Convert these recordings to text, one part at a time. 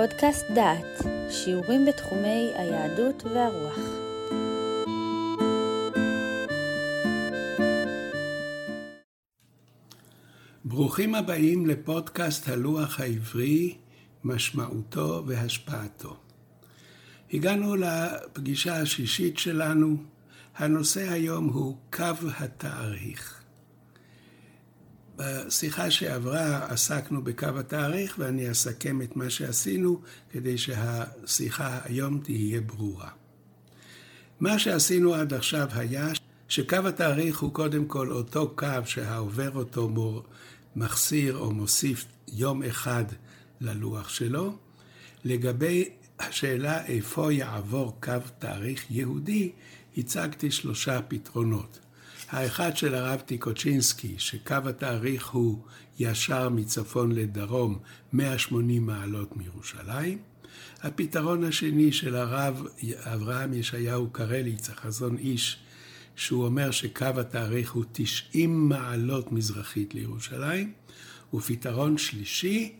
פודקאסט דעת, שיעורים בתחומי היהדות והרוח. ברוכים הבאים לפודקאסט הלוח העברי, משמעותו והשפעתו. הגענו לפגישה השישית שלנו. הנושא היום הוא קו התאריך. בשיחה שעברה עסקנו בקו התאריך ואני אסכם את מה שעשינו כדי שהשיחה היום תהיה ברורה. מה שעשינו עד עכשיו היה שקו התאריך הוא קודם כל אותו קו שהעובר אותו מור, מחסיר או מוסיף יום אחד ללוח שלו. לגבי השאלה איפה יעבור קו תאריך יהודי, הצגתי שלושה פתרונות. האחד של הרב טיקוצ'ינסקי, שקו התאריך הוא ישר מצפון לדרום 180 מעלות מירושלים. הפתרון השני של הרב אברהם ישעיהו קרליץ, החזון איש, שהוא אומר שקו התאריך הוא 90 מעלות מזרחית לירושלים. ופתרון שלישי,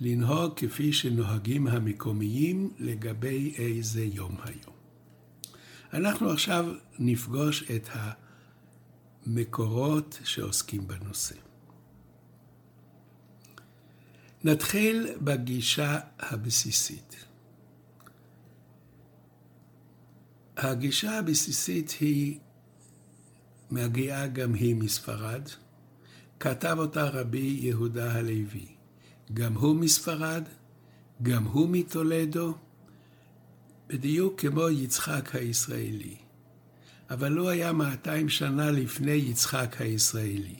לנהוג כפי שנוהגים המקומיים לגבי איזה יום היום. אנחנו עכשיו נפגוש את ה... מקורות שעוסקים בנושא. נתחיל בגישה הבסיסית. הגישה הבסיסית היא מגיעה גם היא מספרד. כתב אותה רבי יהודה הלוי. גם הוא מספרד, גם הוא מטולדו, בדיוק כמו יצחק הישראלי. אבל לא היה 200 שנה לפני יצחק הישראלי.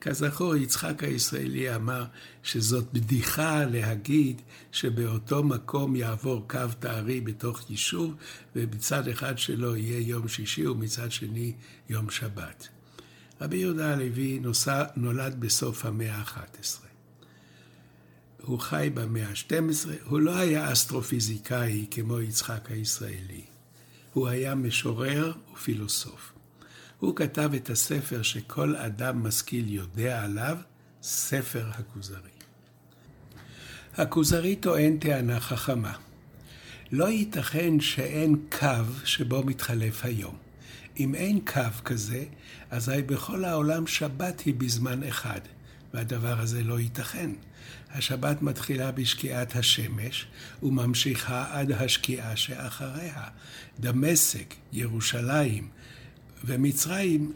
כזכור, יצחק הישראלי אמר שזאת בדיחה להגיד שבאותו מקום יעבור קו תארי בתוך יישוב, ובצד אחד שלו יהיה יום שישי ומצד שני יום שבת. רבי יהודה הלוי נוסע, נולד בסוף המאה ה-11. הוא חי במאה ה-12, הוא לא היה אסטרופיזיקאי כמו יצחק הישראלי. הוא היה משורר ופילוסוף. הוא כתב את הספר שכל אדם משכיל יודע עליו, ספר הכוזרי. הכוזרי טוען טענה חכמה. לא ייתכן שאין קו שבו מתחלף היום. אם אין קו כזה, אזי בכל העולם שבת היא בזמן אחד, והדבר הזה לא ייתכן. השבת מתחילה בשקיעת השמש וממשיכה עד השקיעה שאחריה. דמשק, ירושלים ומצרים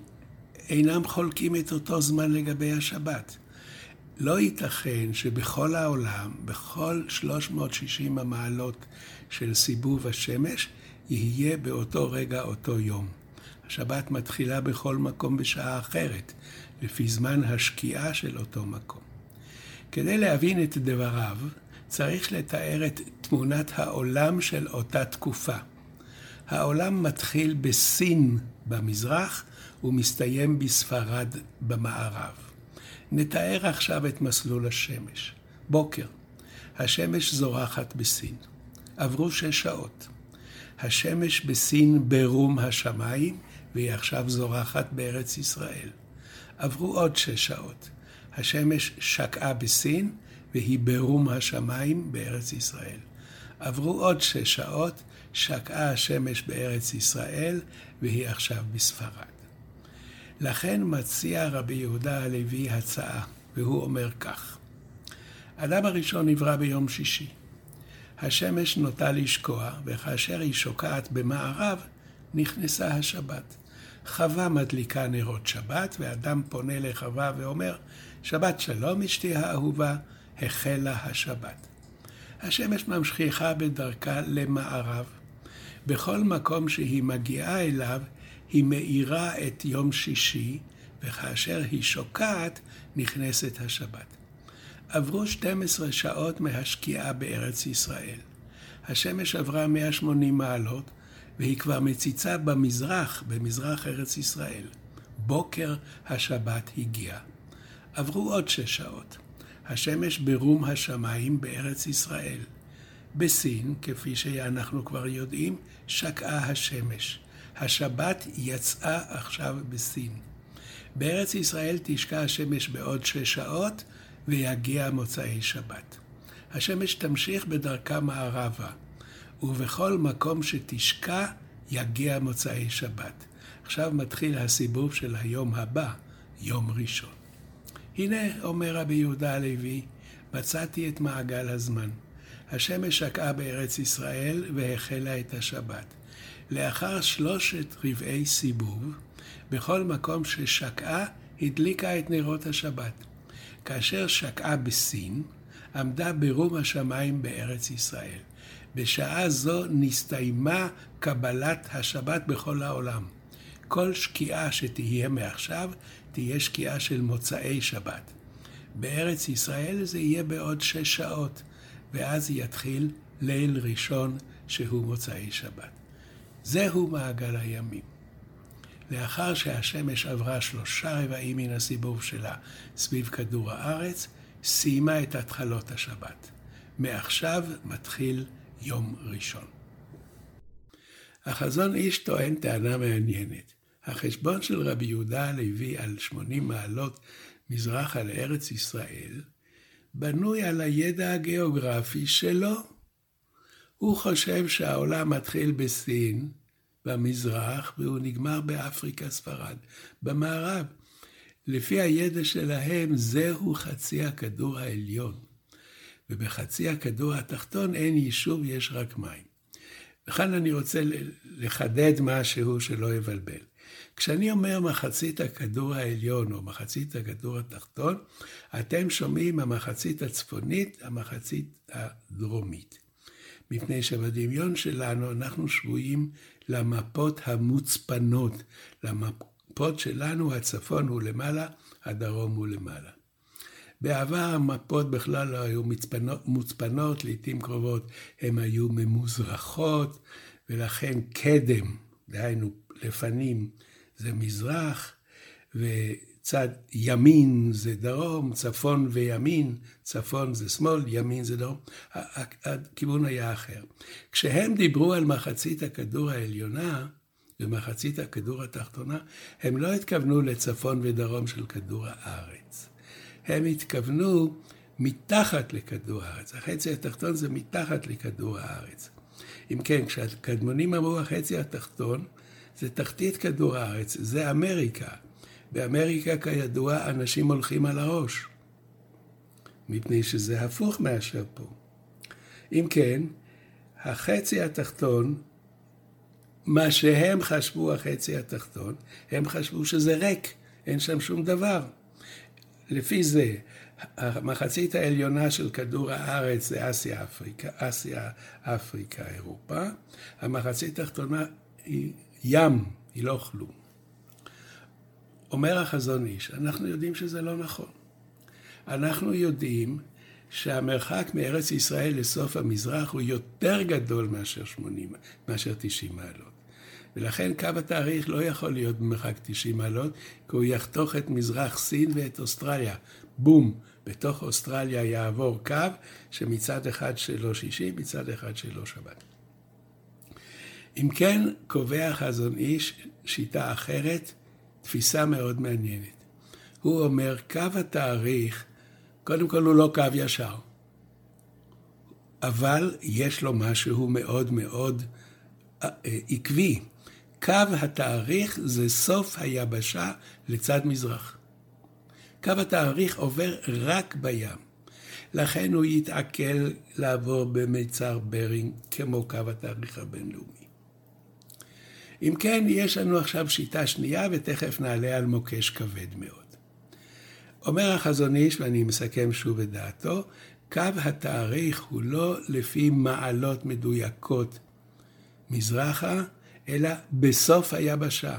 אינם חולקים את אותו זמן לגבי השבת. לא ייתכן שבכל העולם, בכל 360 המעלות של סיבוב השמש, יהיה באותו רגע אותו יום. השבת מתחילה בכל מקום בשעה אחרת, לפי זמן השקיעה של אותו מקום. כדי להבין את דבריו, צריך לתאר את תמונת העולם של אותה תקופה. העולם מתחיל בסין במזרח ומסתיים בספרד במערב. נתאר עכשיו את מסלול השמש. בוקר, השמש זורחת בסין. עברו שש שעות. השמש בסין ברום השמיים, והיא עכשיו זורחת בארץ ישראל. עברו עוד שש שעות. השמש שקעה בסין והיא ברום השמיים בארץ ישראל. עברו עוד שש שעות, שקעה השמש בארץ ישראל והיא עכשיו בספרד. לכן מציע רבי יהודה הלוי הצעה, והוא אומר כך: אדם הראשון נברא ביום שישי. השמש נוטה לשקוע, וכאשר היא שוקעת במערב, נכנסה השבת. חווה מדליקה נרות שבת, ואדם פונה לחווה ואומר, שבת שלום אשתי האהובה, החלה השבת. השמש ממשיכה בדרכה למערב. בכל מקום שהיא מגיעה אליו, היא מאירה את יום שישי, וכאשר היא שוקעת, נכנסת השבת. עברו 12 שעות מהשקיעה בארץ ישראל. השמש עברה 180 מעלות, והיא כבר מציצה במזרח, במזרח ארץ ישראל. בוקר השבת הגיע. עברו עוד שש שעות. השמש ברום השמיים בארץ ישראל. בסין, כפי שאנחנו כבר יודעים, שקעה השמש. השבת יצאה עכשיו בסין. בארץ ישראל תשקע השמש בעוד שש שעות ויגיע מוצאי שבת. השמש תמשיך בדרכה מערבה, ובכל מקום שתשקע יגיע מוצאי שבת. עכשיו מתחיל הסיבוב של היום הבא, יום ראשון. הנה, אומר רבי יהודה הלוי, מצאתי את מעגל הזמן. השמש שקעה בארץ ישראל והחלה את השבת. לאחר שלושת רבעי סיבוב, בכל מקום ששקעה, הדליקה את נרות השבת. כאשר שקעה בסין, עמדה ברום השמיים בארץ ישראל. בשעה זו נסתיימה קבלת השבת בכל העולם. כל שקיעה שתהיה מעכשיו, תהיה שקיעה של מוצאי שבת. בארץ ישראל זה יהיה בעוד שש שעות, ואז יתחיל ליל ראשון שהוא מוצאי שבת. זהו מעגל הימים. לאחר שהשמש עברה שלושה רבעים מן הסיבוב שלה סביב כדור הארץ, סיימה את התחלות השבת. מעכשיו מתחיל יום ראשון. החזון איש טוען טענה מעניינת. החשבון של רבי יהודה הלוי על 80 מעלות מזרחה לארץ ישראל, בנוי על הידע הגיאוגרפי שלו. הוא חושב שהעולם מתחיל בסין, במזרח, והוא נגמר באפריקה, ספרד, במערב. לפי הידע שלהם, זהו חצי הכדור העליון. ובחצי הכדור התחתון אין יישוב, יש רק מים. וכאן אני רוצה לחדד משהו שלא יבלבל. כשאני אומר מחצית הכדור העליון או מחצית הכדור התחתון, אתם שומעים המחצית הצפונית, המחצית הדרומית. מפני שבדמיון שלנו אנחנו שבויים למפות המוצפנות. למפות שלנו הצפון הוא למעלה, הדרום הוא למעלה. בעבר המפות בכלל לא היו מוצפנות, מוצפנות, לעיתים קרובות הן היו ממוזרחות, ולכן קדם, דהיינו לפנים, זה מזרח, וצד ימין זה דרום, צפון וימין, צפון זה שמאל, ימין זה דרום, הכיוון היה אחר. כשהם דיברו על מחצית הכדור העליונה ומחצית הכדור התחתונה, הם לא התכוונו לצפון ודרום של כדור הארץ. הם התכוונו מתחת לכדור הארץ. החצי התחתון זה מתחת לכדור הארץ. אם כן, כשהקדמונים אמרו החצי התחתון, זה תחתית כדור הארץ, זה אמריקה. באמריקה, כידוע, אנשים הולכים על הראש, מפני שזה הפוך מאשר פה. אם כן, החצי התחתון, מה שהם חשבו החצי התחתון, הם חשבו שזה ריק, אין שם שום דבר. לפי זה, המחצית העליונה של כדור הארץ זה אסיה, אפריקה, אסיה, אפריקה, אירופה. המחצית התחתונה היא ים, היא לא כלום. אומר החזון איש, אנחנו יודעים שזה לא נכון. אנחנו יודעים שהמרחק מארץ ישראל לסוף המזרח הוא יותר גדול מאשר 80, מאשר 90 מעלות. ולכן קו התאריך לא יכול להיות במרחק 90 מעלות, כי הוא יחתוך את מזרח סין ואת אוסטרליה. בום, בתוך אוסטרליה יעבור קו שמצד אחד שלו שישי, מצד אחד שלו שבת. אם כן, קובע חזון איש שיטה אחרת, תפיסה מאוד מעניינת. הוא אומר, קו התאריך, קודם כל הוא לא קו ישר, אבל יש לו משהו מאוד מאוד אה, עקבי. קו התאריך זה סוף היבשה לצד מזרח. קו התאריך עובר רק בים. לכן הוא יתעכל לעבור במיצר ברינג כמו קו התאריך הבינלאומי. אם כן, יש לנו עכשיו שיטה שנייה, ותכף נעלה על מוקש כבד מאוד. אומר החזון איש, ואני מסכם שוב את דעתו, קו התאריך הוא לא לפי מעלות מדויקות מזרחה, אלא בסוף היבשה.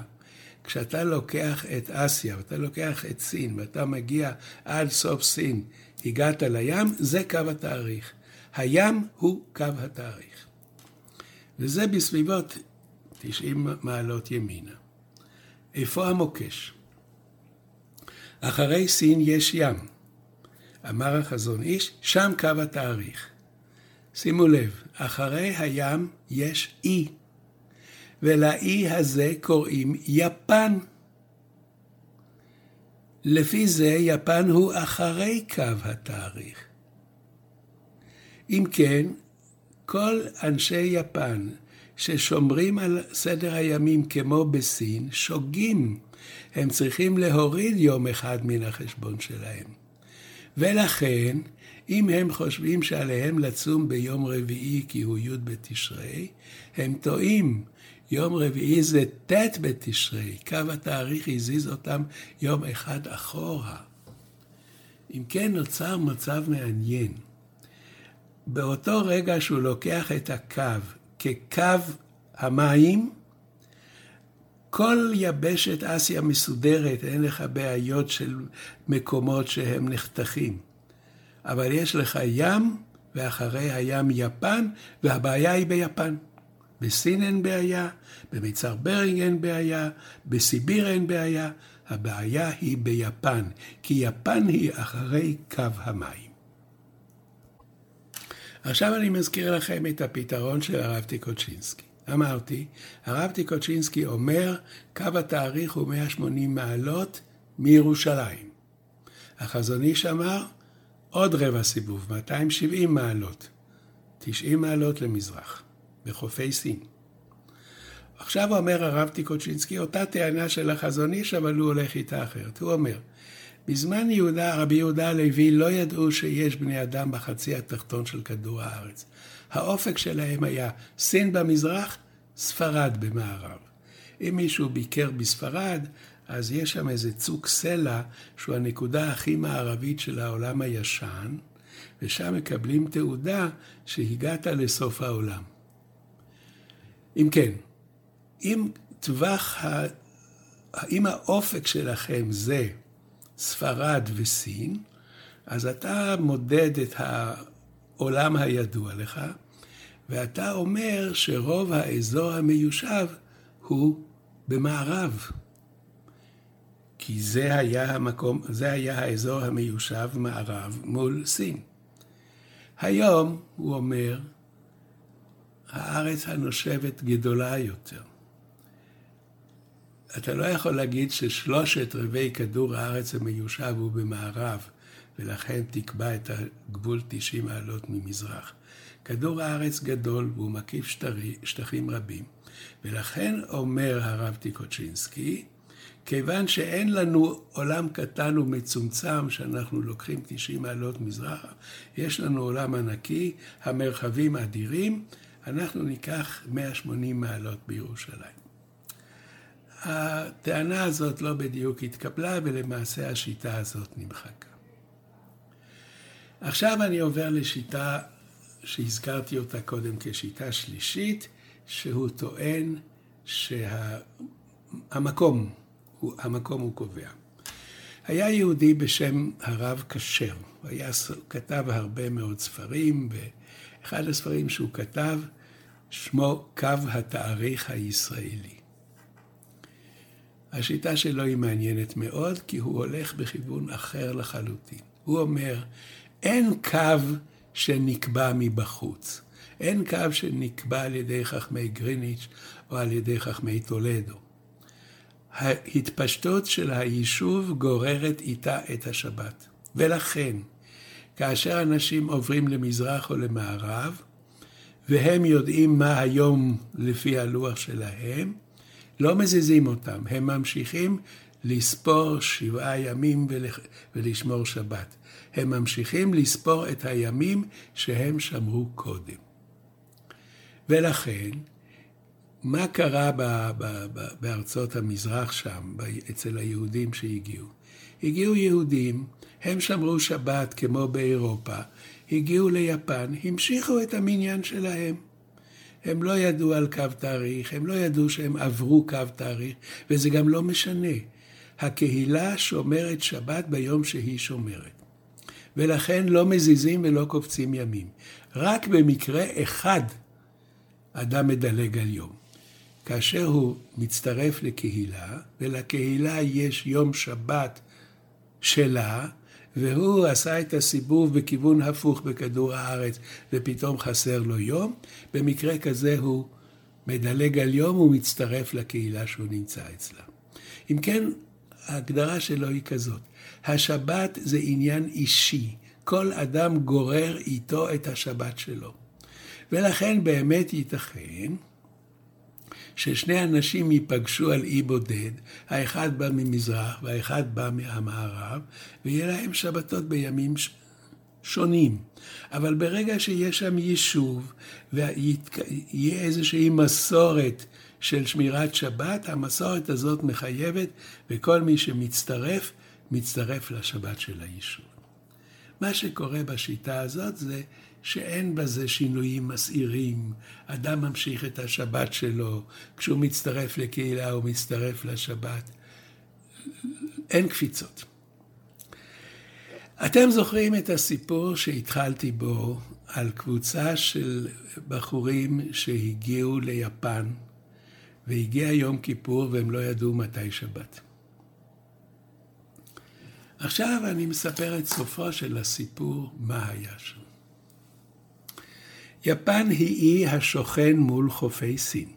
כשאתה לוקח את אסיה, ואתה לוקח את סין, ואתה מגיע עד סוף סין, הגעת לים, זה קו התאריך. הים הוא קו התאריך. וזה בסביבות 90 מעלות ימינה. איפה המוקש? אחרי סין יש ים. אמר החזון איש, שם קו התאריך. שימו לב, אחרי הים יש אי, ולאי הזה קוראים יפן. לפי זה יפן הוא אחרי קו התאריך. אם כן, כל אנשי יפן ששומרים על סדר הימים כמו בסין, שוגים. הם צריכים להוריד יום אחד מן החשבון שלהם. ולכן, אם הם חושבים שעליהם לצום ביום רביעי כי הוא י' בתשרי, הם טועים. יום רביעי זה ט' בתשרי, קו התאריך הזיז אותם יום אחד אחורה. אם כן, נוצר מצב מעניין. באותו רגע שהוא לוקח את הקו כקו המים, כל יבשת אסיה מסודרת, אין לך בעיות של מקומות שהם נחתכים. אבל יש לך ים, ואחרי הים יפן, והבעיה היא ביפן. בסין אין בעיה, במיצר ברינג אין בעיה, בסיביר אין בעיה, הבעיה היא ביפן, כי יפן היא אחרי קו המים. עכשיו אני מזכיר לכם את הפתרון של הרב טיקוצ'ינסקי. אמרתי, הרב טיקוצ'ינסקי אומר, קו התאריך הוא 180 מעלות מירושלים. החזון איש אמר, עוד רבע סיבוב, 270 מעלות, 90 מעלות למזרח, בחופי סין. עכשיו אומר הרב טיקוצ'ינסקי, אותה טענה של החזון איש, אבל הוא הולך איתה אחרת. הוא אומר, בזמן יהודה, רבי יהודה הלוי לא ידעו שיש בני אדם בחצי התחתון של כדור הארץ. האופק שלהם היה סין במזרח, ספרד במערב. אם מישהו ביקר בספרד, אז יש שם איזה צוק סלע, שהוא הנקודה הכי מערבית של העולם הישן, ושם מקבלים תעודה שהגעת לסוף העולם. אם כן, אם טווח, ה... אם האופק שלכם זה ספרד וסין, אז אתה מודד את העולם הידוע לך, ואתה אומר שרוב האזור המיושב הוא במערב. כי זה היה המקום, זה היה האזור המיושב מערב מול סין. היום, הוא אומר, הארץ הנושבת גדולה יותר. אתה לא יכול להגיד ששלושת רבעי כדור הארץ המיושב הוא במערב, ולכן תקבע את הגבול 90 מעלות ממזרח. כדור הארץ גדול והוא מקיף שטרי, שטחים רבים, ולכן אומר הרב טיקוצ'ינסקי, כיוון שאין לנו עולם קטן ומצומצם שאנחנו לוקחים 90 מעלות מזרחה, יש לנו עולם ענקי, המרחבים אדירים, אנחנו ניקח 180 מעלות בירושלים. הטענה הזאת לא בדיוק התקבלה, ולמעשה השיטה הזאת נמחקה. עכשיו אני עובר לשיטה שהזכרתי אותה קודם כשיטה שלישית, שהוא טוען שהמקום, שה... המקום הוא קובע. היה יהודי בשם הרב כשר, הוא היה, כתב הרבה מאוד ספרים, ואחד הספרים שהוא כתב, שמו קו התאריך הישראלי. השיטה שלו היא מעניינת מאוד, כי הוא הולך בכיוון אחר לחלוטין. הוא אומר, אין קו שנקבע מבחוץ. אין קו שנקבע על ידי חכמי גריניץ' או על ידי חכמי טולדו. ההתפשטות של היישוב גוררת איתה את השבת. ולכן, כאשר אנשים עוברים למזרח או למערב, והם יודעים מה היום לפי הלוח שלהם, לא מזיזים אותם, הם ממשיכים לספור שבעה ימים ולשמור שבת. הם ממשיכים לספור את הימים שהם שמרו קודם. ולכן, מה קרה בארצות המזרח שם, אצל היהודים שהגיעו? הגיעו יהודים, הם שמרו שבת כמו באירופה, הגיעו ליפן, המשיכו את המניין שלהם. הם לא ידעו על קו תאריך, הם לא ידעו שהם עברו קו תאריך, וזה גם לא משנה. הקהילה שומרת שבת ביום שהיא שומרת. ולכן לא מזיזים ולא קופצים ימים. רק במקרה אחד אדם מדלג על יום. כאשר הוא מצטרף לקהילה, ולקהילה יש יום שבת שלה, והוא עשה את הסיבוב בכיוון הפוך בכדור הארץ, ופתאום חסר לו יום, במקרה כזה הוא מדלג על יום ומצטרף לקהילה שהוא נמצא אצלה. אם כן, ההגדרה שלו היא כזאת, השבת זה עניין אישי, כל אדם גורר איתו את השבת שלו. ולכן באמת ייתכן ששני אנשים ייפגשו על אי בודד, האחד בא ממזרח והאחד בא מהמערב, ויהיה להם שבתות בימים שונים. אבל ברגע שיש שם יישוב ויהיה איזושהי מסורת של שמירת שבת, המסורת הזאת מחייבת, וכל מי שמצטרף, מצטרף לשבת של היישוב. מה שקורה בשיטה הזאת זה שאין בזה שינויים מסעירים. אדם ממשיך את השבת שלו, כשהוא מצטרף לקהילה הוא מצטרף לשבת. אין קפיצות. אתם זוכרים את הסיפור שהתחלתי בו על קבוצה של בחורים שהגיעו ליפן והגיע יום כיפור והם לא ידעו מתי שבת. עכשיו אני מספר את סופו של הסיפור, מה היה שם. יפן היא אי השוכן מול חופי סין.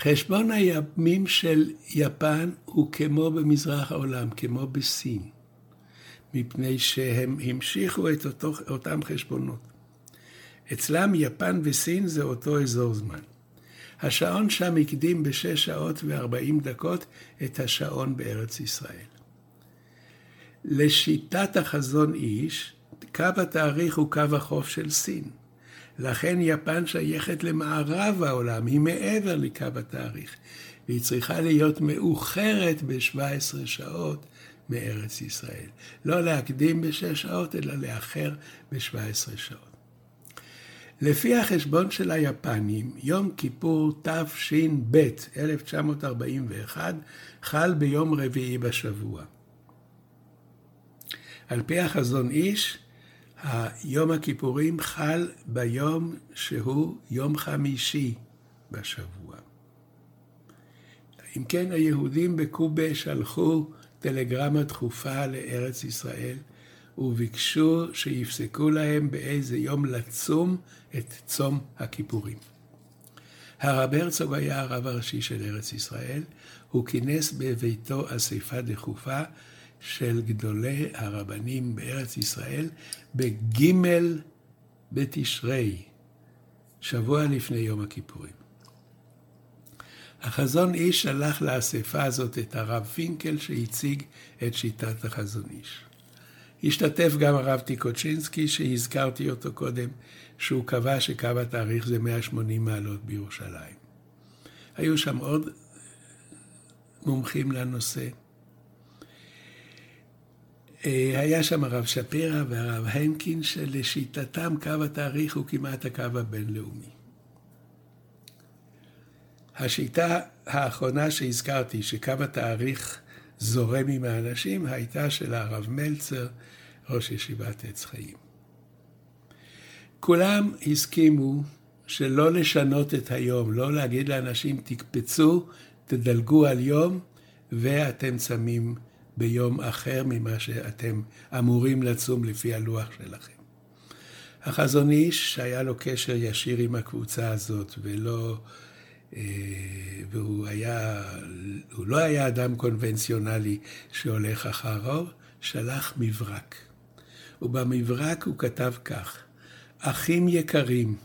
חשבון הימים של יפן הוא כמו במזרח העולם, כמו בסין, מפני שהם המשיכו את אותו, אותם חשבונות. אצלם יפן וסין זה אותו אזור זמן. השעון שם הקדים בשש שעות וארבעים דקות את השעון בארץ ישראל. לשיטת החזון איש, קו התאריך הוא קו החוף של סין. לכן יפן שייכת למערב העולם, היא מעבר לקו התאריך, והיא צריכה להיות מאוחרת ב-17 שעות מארץ ישראל. לא להקדים בשש שעות, אלא לאחר ב-17 שעות. לפי החשבון של היפנים, יום כיפור תש"ב, 1941, חל ביום רביעי בשבוע. על פי החזון איש, יום הכיפורים חל ביום שהוא יום חמישי בשבוע. אם כן, היהודים בקובה שלחו טלגרמה דחופה לארץ ישראל וביקשו שיפסקו להם באיזה יום לצום את צום הכיפורים. הרב הרצוג היה הרב הראשי של ארץ ישראל, הוא כינס בביתו אספה דחופה של גדולי הרבנים בארץ ישראל בג' בתשרי, שבוע לפני יום הכיפורים. החזון איש שלח לאספה הזאת את הרב פינקל שהציג את שיטת החזון איש. השתתף גם הרב טיקוצ'ינסקי שהזכרתי אותו קודם, שהוא קבע שקו התאריך זה 180 מעלות בירושלים. היו שם עוד מומחים לנושא. אה, היה שם הרב שפירא והרב הנקין, שלשיטתם קו התאריך הוא כמעט הקו הבינלאומי. השיטה האחרונה שהזכרתי, שקו התאריך זורם עם האנשים, הייתה של הרב מלצר, ראש ישיבת עץ חיים. כולם הסכימו שלא לשנות את היום, לא להגיד לאנשים תקפצו, תדלגו על יום ואתם צמים ביום אחר ממה שאתם אמורים לצום לפי הלוח שלכם. החזון איש, שהיה לו קשר ישיר עם הקבוצה הזאת, ולא... אה, והוא היה, הוא לא היה אדם קונבנציונלי שהולך אחריו, שלח מברק. ובמברק הוא כתב כך: אחים יקרים,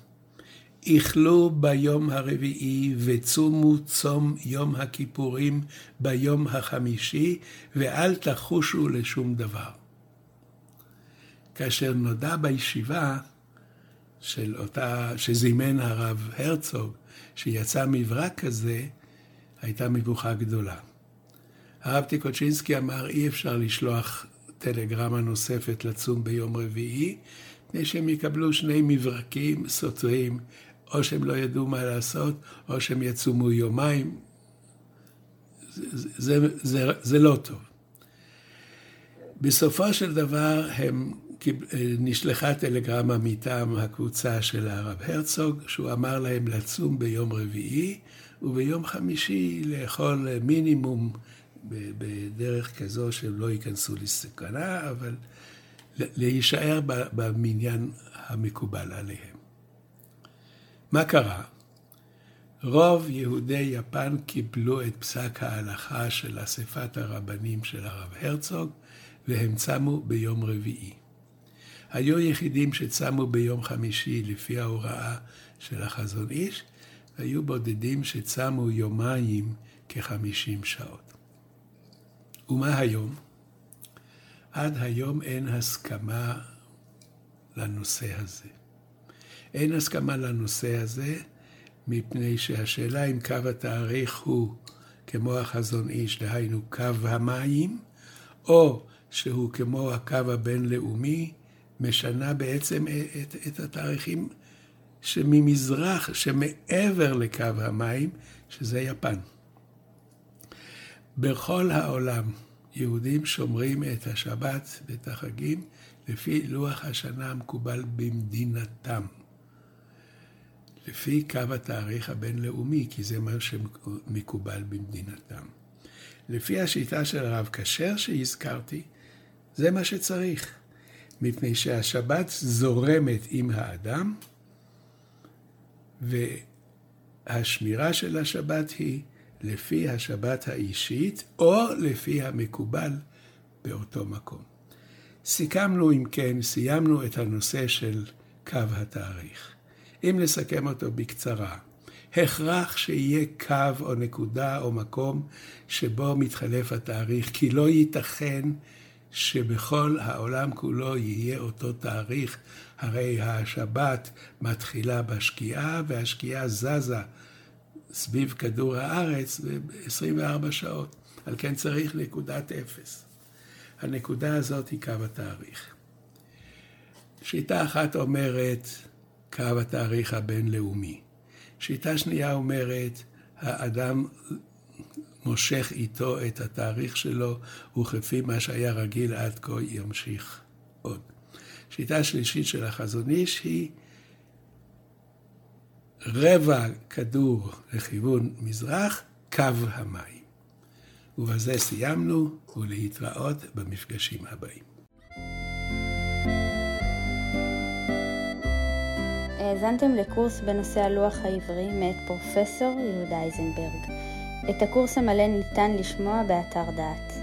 איכלו ביום הרביעי וצומו צום יום הכיפורים ביום החמישי, ואל תחושו לשום דבר. כאשר נודע בישיבה של אותה, שזימן הרב הרצוג, שיצא מברק כזה, הייתה מבוכה גדולה. הרב טיקוצ'ינסקי אמר, אי אפשר לשלוח טלגרמה נוספת לצום ביום רביעי, מפני שהם יקבלו שני מברקים סותרים, או שהם לא ידעו מה לעשות, או שהם יצומו יומיים. זה, זה, זה, זה לא טוב. בסופו של דבר הם, נשלחה טלגרמה מטעם הקבוצה של הרב הרצוג, שהוא אמר להם לצום ביום רביעי, וביום חמישי לאכול מינימום בדרך כזו שהם לא ייכנסו לסכנה, אבל להישאר במניין המקובל עליהם. מה קרה? רוב יהודי יפן קיבלו את פסק ההלכה של אספת הרבנים של הרב הרצוג, והם צמו ביום רביעי. היו יחידים שצמו ביום חמישי לפי ההוראה של החזון איש, והיו בודדים שצמו יומיים כחמישים שעות. ומה היום? עד היום אין הסכמה לנושא הזה. אין הסכמה לנושא הזה, מפני שהשאלה אם קו התאריך הוא כמו החזון איש, דהיינו קו המים, או שהוא כמו הקו הבינלאומי, משנה בעצם את, את התאריכים שממזרח, שמעבר לקו המים, שזה יפן. בכל העולם יהודים שומרים את השבת ואת החגים לפי לוח השנה המקובל במדינתם. לפי קו התאריך הבינלאומי, כי זה מה שמקובל במדינתם. לפי השיטה של הרב כשר שהזכרתי, זה מה שצריך, מפני שהשבת זורמת עם האדם, והשמירה של השבת היא לפי השבת האישית, או לפי המקובל באותו מקום. סיכמנו, אם כן, סיימנו את הנושא של קו התאריך. אם נסכם אותו בקצרה, הכרח שיהיה קו או נקודה או מקום שבו מתחלף התאריך, כי לא ייתכן שבכל העולם כולו יהיה אותו תאריך, הרי השבת מתחילה בשקיעה והשקיעה זזה סביב כדור הארץ ב-24 שעות. על כן צריך נקודת אפס. הנקודה הזאת היא קו התאריך. שיטה אחת אומרת קו התאריך הבינלאומי. שיטה שנייה אומרת, האדם מושך איתו את התאריך שלו, וכפי מה שהיה רגיל עד כה ימשיך עוד. שיטה שלישית של החזון איש היא רבע כדור לכיוון מזרח, קו המים. ובזה סיימנו, ולהתראות במפגשים הבאים. האזנתם לקורס בנושא הלוח העברי מאת פרופסור יהודה איזנברג. את הקורס המלא ניתן לשמוע באתר דעת.